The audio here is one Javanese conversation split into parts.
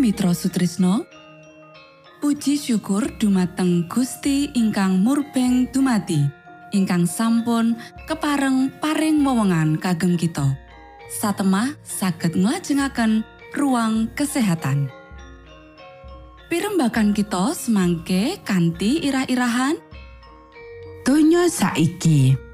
Mitra Sutrisno. Puji syukur dumateng Gusti ingkang murbeng dumati ingkang sampun kepareng paring wewenngan kagem kita. Satemah saged nglajengaken ruang kesehatan. Pirembakan kita semangke kanthi irah-irahan. Donya saiki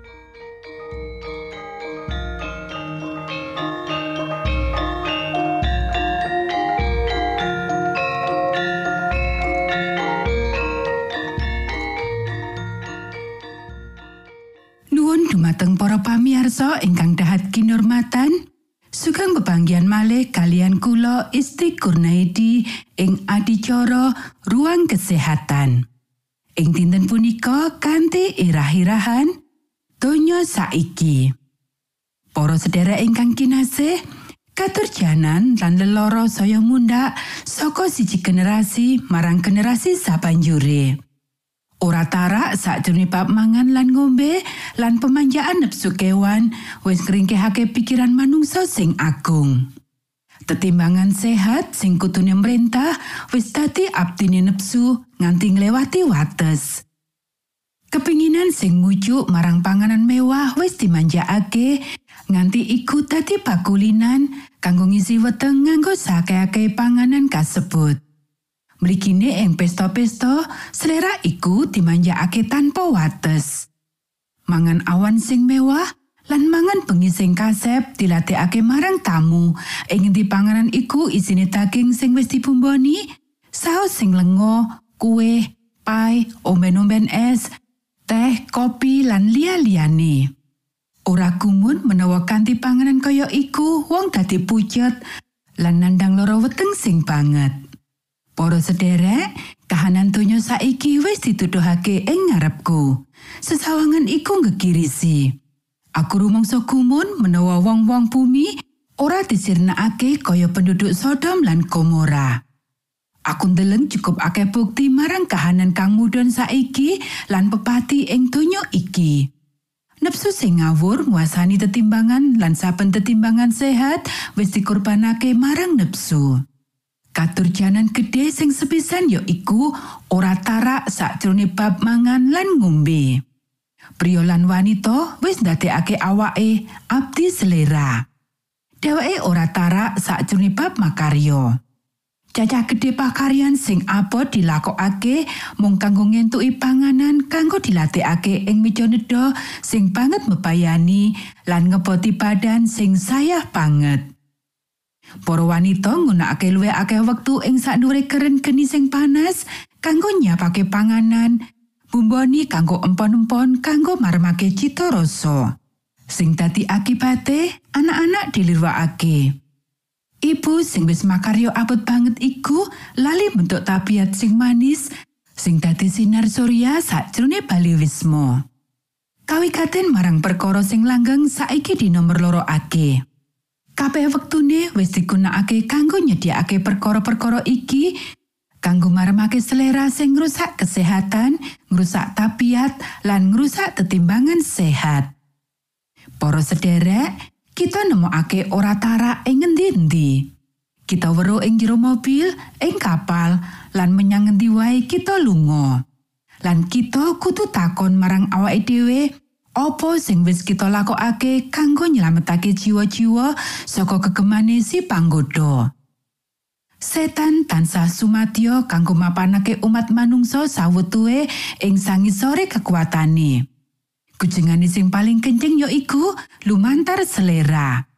kinurmatan, sugeng bebanggian malih kalian kula Isti Kurnaidi ing adicara ruang kesehatan. Ing dinten punika kanthi irah-irahan donya saiki. Para sedherek ingkang kinasih, katurjanan lan leloro saya mundhak saka siji generasi marang generasi sabanjure. Ora tarak sakjroning bab mangan lan ngombe lan pemanjaan nepsu kewan wis ngringkehake pikiran manungsa sing agung. Tetimbangan sehat sing kutune merintah wis dadi abdine nepsu nganti nglewati wates. Kepinginan sing mujuk marang panganan mewah wis dimanjakake nganti iku dadi bakulinan kanggo ngisi weteng nganggo sakake panganan kasebut. Mligine ing pesta-pesta, selera iku dimanjakake tanpa wates. Mangan awan sing mewah lan mangan bengi sing kasep dilatihake marang tamu. Ing ngendi panganan iku isine daging sing wis dibumboni, saus sing lengo, kue, pai, omben-omben es, teh, kopi lan liya-liyane. Ora gumun menawa kanthi panganan kaya iku wong dadi pucet lan nandang loro weteng sing banget. Para sederek, kahanan donya saiki wis dituduhake ing ngarepku. Sesawangan iku ngegirisi. Aku rumangsa gumun menawa wong-wong bumi ora disirnakake kaya penduduk Sodom lan Gomora. Aku ndeleng cukup akeh bukti marang kahanan kang mudhun saiki lan pepati ing donya iki. Nepsu sing ngawur nguasani tetimbangan lan saben tetimbangan sehat wis dikorbanake marang nepsu. Katurjanan gede sing sepisan ya iku ora tarak sakjroning bab mangan lan ngombe. Pria lan wanita wis ndadekake awake abdi selera. Dheweke ora tarak sakjroning bab makarya. Cacah gede pakaryan sing abot dilakokake mung kanggo ngentuki panganan kanggo dilatihake ing meja nedha sing banget mebayani lan ngeboti badan sing sayah banget. Para wanita nggunakake luwih akeh wektu ing sadure keren geni sing panas kanggo nyiapake panganan, bumboni kanggo empon-empon kanggo marmake cita rasa. Sing dadi akibate anak-anak dilirwakake. Ibu sing wis makaryo abot banget iku lali bentuk tabiat sing manis sing dadi sinar surya sakjroning Bali Wisma. Kawikaten marang perkara sing langgeng saiki di nomor loro ake. Kabeh wektune wis digunakake kanggo nyediakake perkara-perkara iki kanggo marmake selera sing ngrusak kesehatan, ngrusak tabiat lan ngrusak tetimbangan sehat. Para sederek, kita nemokake ora tarak ing ngendi-endi. Kita weruh ing jero mobil, ing kapal, lan menyang ngendi wae kita lunga. Lan kita kudu takon marang awake dhewe, apa sing wis kita lakokake kanggo nyelametake jiwa-jiwa saka kegemane si panggoda. Setan tansah sumadyo kanggo mapanake umat manungsa sawetue ing sangisore kekuatane. Kujengane sing paling kenceng ya iku lumantar selera.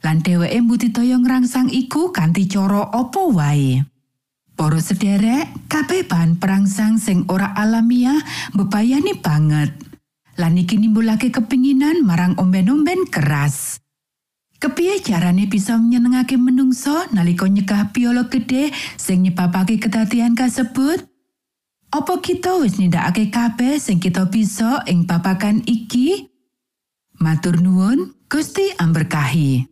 Lan dheweke mbudidaya ngrangsang iku kanthi cara apa wae. Para sederek, kabeh bahan perangsang sing ora alamiah bebayani banget. Lan iki nimbulake kepinginan marang omben-omben keras. Kepiye carane bisa menyenengake menungso nalika nyegah piolo gede sing nyebabake kedadian kasebut? Apa kita wis nindakake kabeh sing kita bisa ing babagan iki? Matur nuwun, Gusti amberkahi.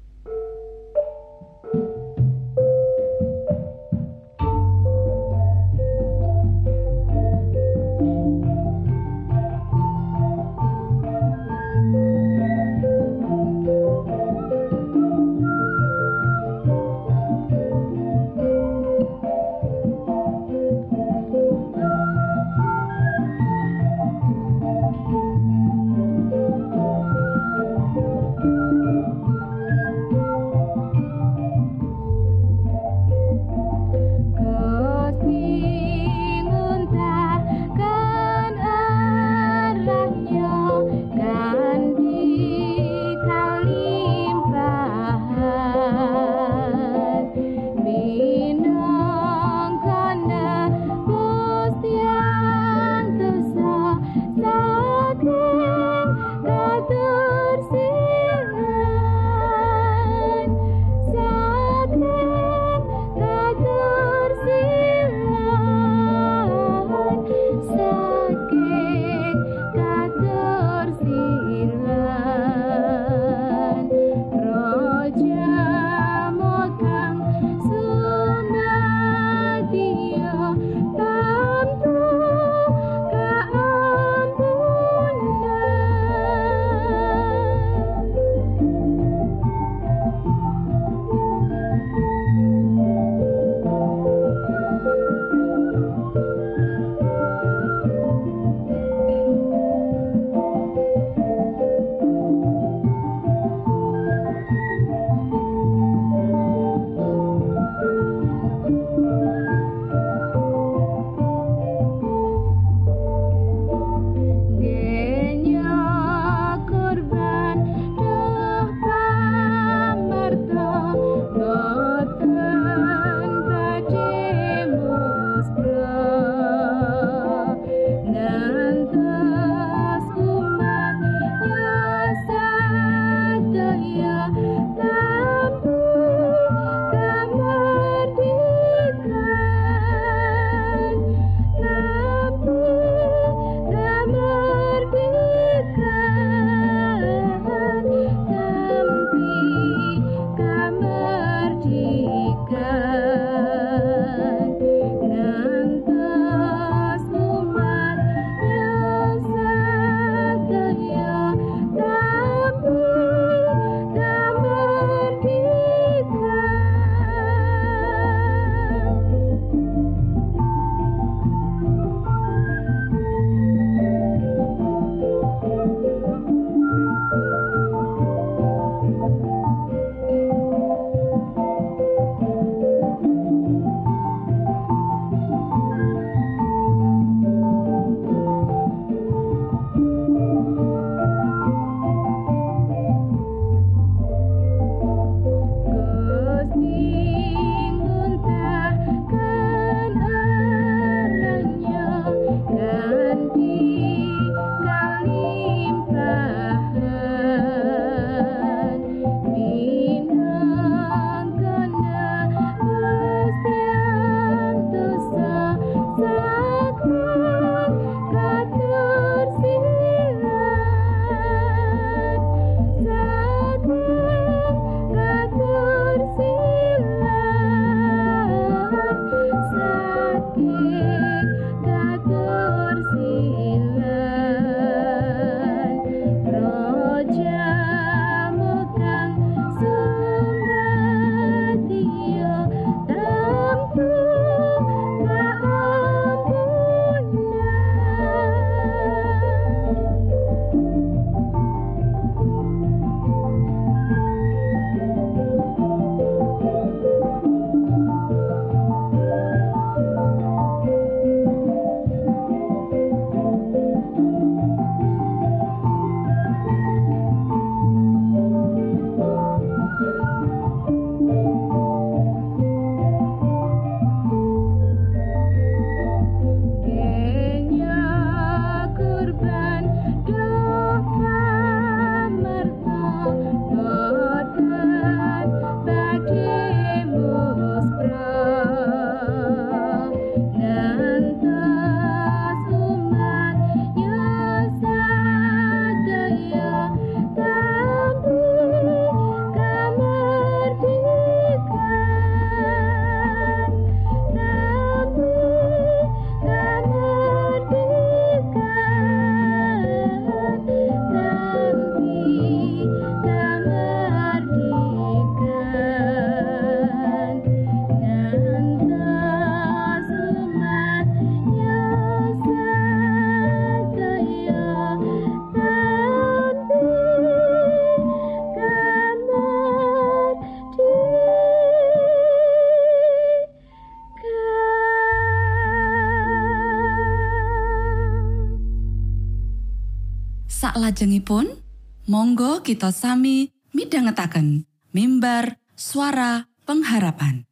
Salajengipun, monggo kita sami midhangetaken mimbar suara pengharapan.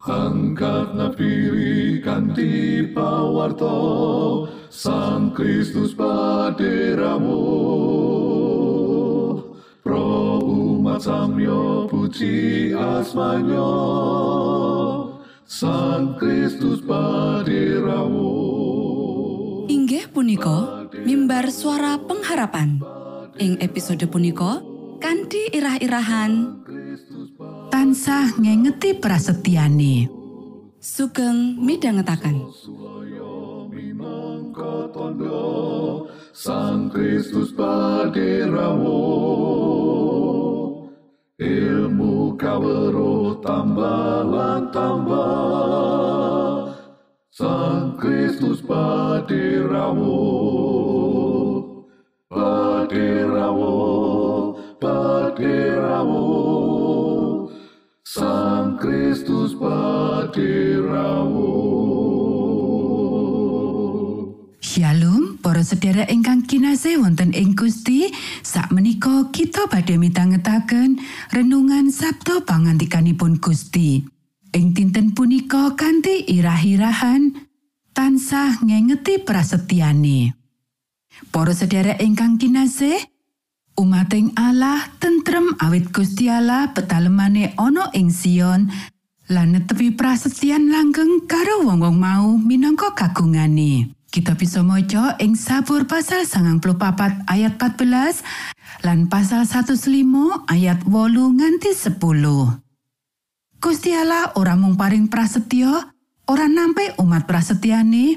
Angkat nafiri kanti pawarto Sang Kristus paderamu. Pro umat samyo puji asmanyo Sang Kristus paderamu. Inggih punika mimbar suara pengharapan. Ing episode punika kanthi irah-irahan. Tansah ngengeti prasetyane sugeng tondo Sang Kristus paderamu ilmu kawero tambah lan tambah Sang Kristus paderamu paderamu paderamu Sang Kristus paderamu Shalom para sedherek ingkang kinasih wonten ing Gusti. Sakmenika kita badhe mitangetaken renungan Sabtu pangantikanipun Gusti ing dinten punika kanthi irah-irahan tansah ngengeti prasetyane Para sedherek ingkang kinasih umating Allah tentrem awit Gusti Allah petalemane ana ing Sion lan netepi prasetyan langgeng karo wong-wong mau minangka kagungane. Kita bisa maca ing Sabur pasal 94 ayat 14 lan pasal 105 ayat 8 nganti 10. Gusti Allah ora mung paring prasetyo, ora nampe umat prasetyane,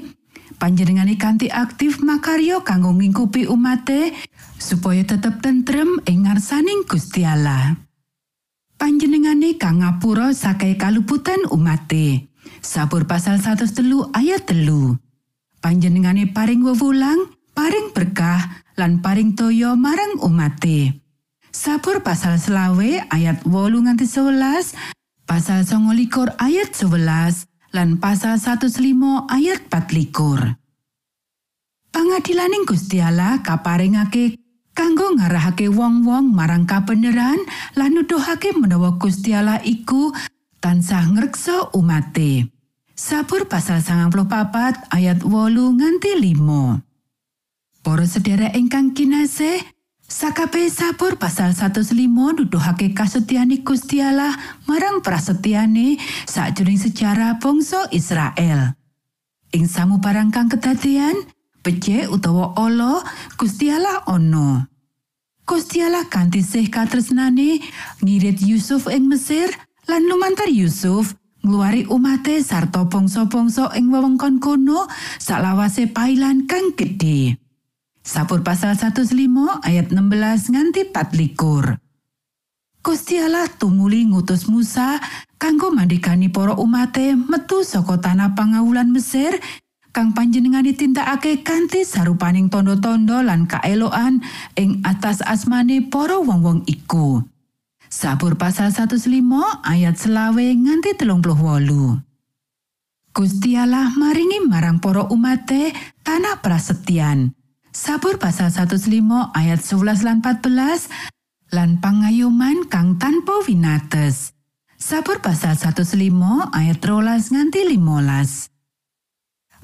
panjenengane kanthi aktif makarya kanggo ngingkupi umate supaya tetep tentrem ing ngarsaning Gusti Allah. Panjenengane kang ngapura sakai kaluputan umate. Sabur pasal 103 ayat telu. Panjenengane paring wewulang, paring berkah, lan paring toyo marang umate. Sabur pasal selawe ayat wolu nganti 11, pasal songo likur ayat 11, lan pasal 105 ayat 24. Pangadilaning Gusti Allah kaparingake kanggo ngarahake wong-wong marang kabeneran lan nuduhake menawa Gusti Allah iku tansah ngreksa umate. Sabur pasal 94 ayat 8 nganti 5. Para sedherek ingkang kinasih, Sakabe sabur pasal 105 nuduhake kasetyane Gusti Allah marang prasetyane sakjroning sejarah bangsa Israel. Ing samubarang kang kedadean, becik utawa ala Gusti Allah ana. Gusti Allah kanthi sih katresnane ngirit Yusuf ing Mesir lan lumantar Yusuf ngluwari umate sarta bangsa-bangsa ing wewengkon kono salawase pailan kang gedhe. Sabur pasal 105 ayat 16 nganti 24. Gusti Allah tumuli ngutus Musa kanggo mandikani para umate metu saka tanah pangawulan Mesir kang panjenengane tindakake kanthi sarupaning tondo-tondo lan kaeloan ing atas asmane para wong-wong iku. Sabur pasal 105 ayat selawe nganti telung puluh wolu. Gusti Allah maringi marang para umate tanah prasetyan. Sabur pasal 105 ayat 11 lan 14 lan pangayoman kang tanpa winates. Sabur pasal 105 ayat 13 nganti 15.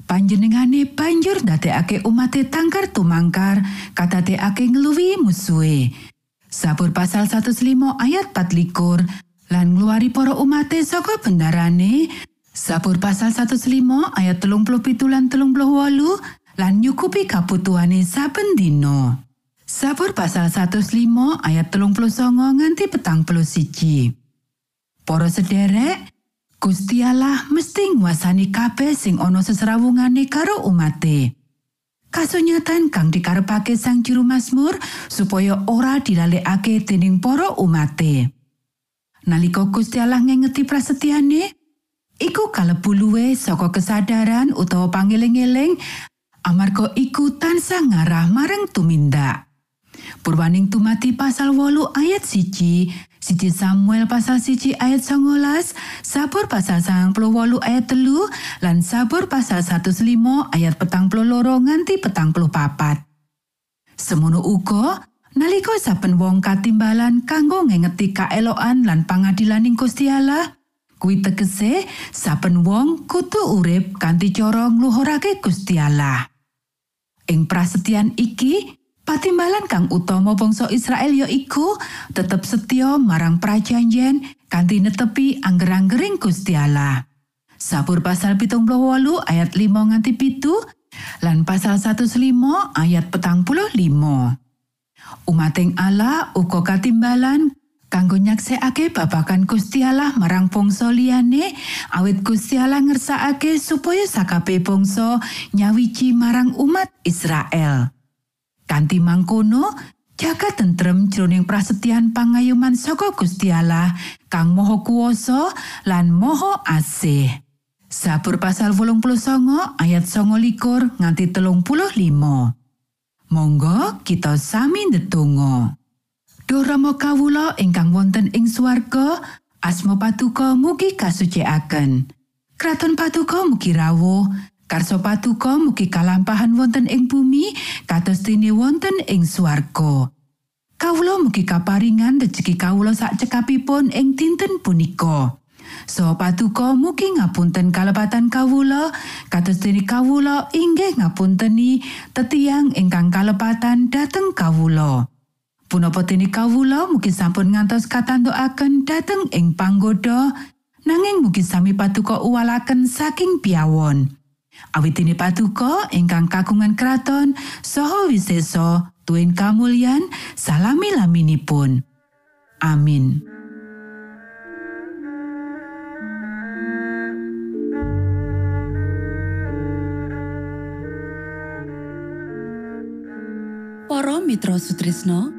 Panjenengane banjur ndadekake umate tangkar tumangkar kadadekake ngluwi musuhe. Sabur pasal 105 ayat 24 lan ngluwari para umate saka bendarane. Sabur pasal 105 ayat 37 lan 38 lan nyukupi kabutuhane saben dina. Sabur pasal 105 ayat 39 nganti petang puluh siji. Para sederek, Gusti Allah mesti nguasani kabeh sing ana seserawungane karo umate. Kasunyatan kang dikarepake sang juru Mazmur supaya ora dilalekake dening para umate. Nalika Gusti Allah ngengeti prasetyane, iku kalebu luwe saka kesadaran utawa pangeling-eling amarga iku tansah ngarah marang tumindak. Purwaning tumati pasal wolu ayat siji, siji Samuel pasal siji ayat 19, sabur pasal sang wolu ayat telu, lan sabur pasal 105 ayat petang loro nganti petang papat. Semono uga nalika saben wong katimbalan kanggo ngengeti kaelokan lan pangadilaning Gusti Allah, kuwi tegese saben wong kudu urip kanthi cara ngluhurake Gusti Allah. Ing prasetyan iki, patimbalan kang utama bangsa Israel ya iku tetep setya marang prajanjen kanthi netepi angger-anggering Gusti Allah. Sabur pasal pitung ayat 5 nganti pitu lan pasal 105 ayat petang puluh limo. Umating Allah uga katimbalan kanggo nyaksekake babakan Gusti Allah marang bangsa liyane awit Gusti Allah ngersakake supaya sakabe bangsa nyawiji marang umat Israel. Kanti mangkono, jaga tentrem jroning prasetyan pangayuman saka Gusti Allah kang Maha Kuwasa lan Maha Asih. Sabur pasal 89 ayat 29 nganti telung puluh limo. Monggo kita sami ndedonga. Duh Rama kawula ingkang wonten ing swarga, asma patuko mugi kasucikaken. Kraton patuko mugi rawuh, karso patuko mugi kalampahan wonten ing bumi, kados dene wonten ing swarga. Kawula mugi kaparingan rejeki kawula sak cekapipun ing dinten punika. So patuko mugi ngapunten kalepatan kawula kados dene kawula inggih ngapunteni tetiang ingkang kalepatan dhateng kawula. Punapa dene kawula mugi sampun ngantos katantokaken dhateng ing panggoda nanging mugi sami patuko uwalaken saking piawon. Awitine patuko ingkang kagungan kraton saha wiseso tuen kamulyan salami laminipun. Amin. Para Mitra Sutrisno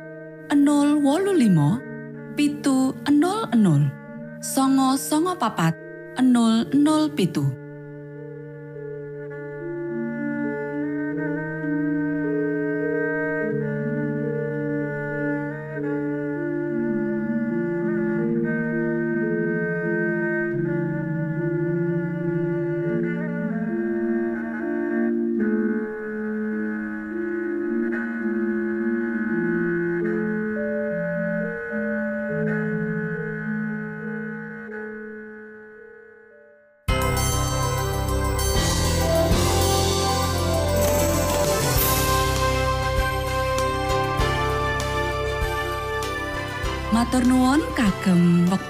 025 pitu 00 songo songo papat 00 pitu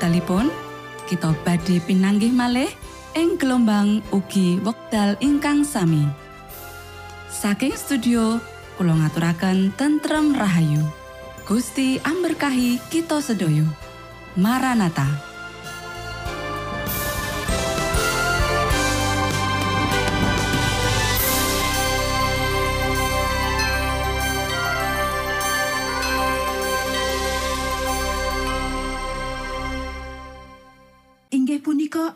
kagem wektalipun kita badhe pinanggih malih ing gelombang ugi wekdal ingkang sami. Saking studio kula ngaturaken tentrem rahayu. Gusti amberkahi kita sedoyo Maranata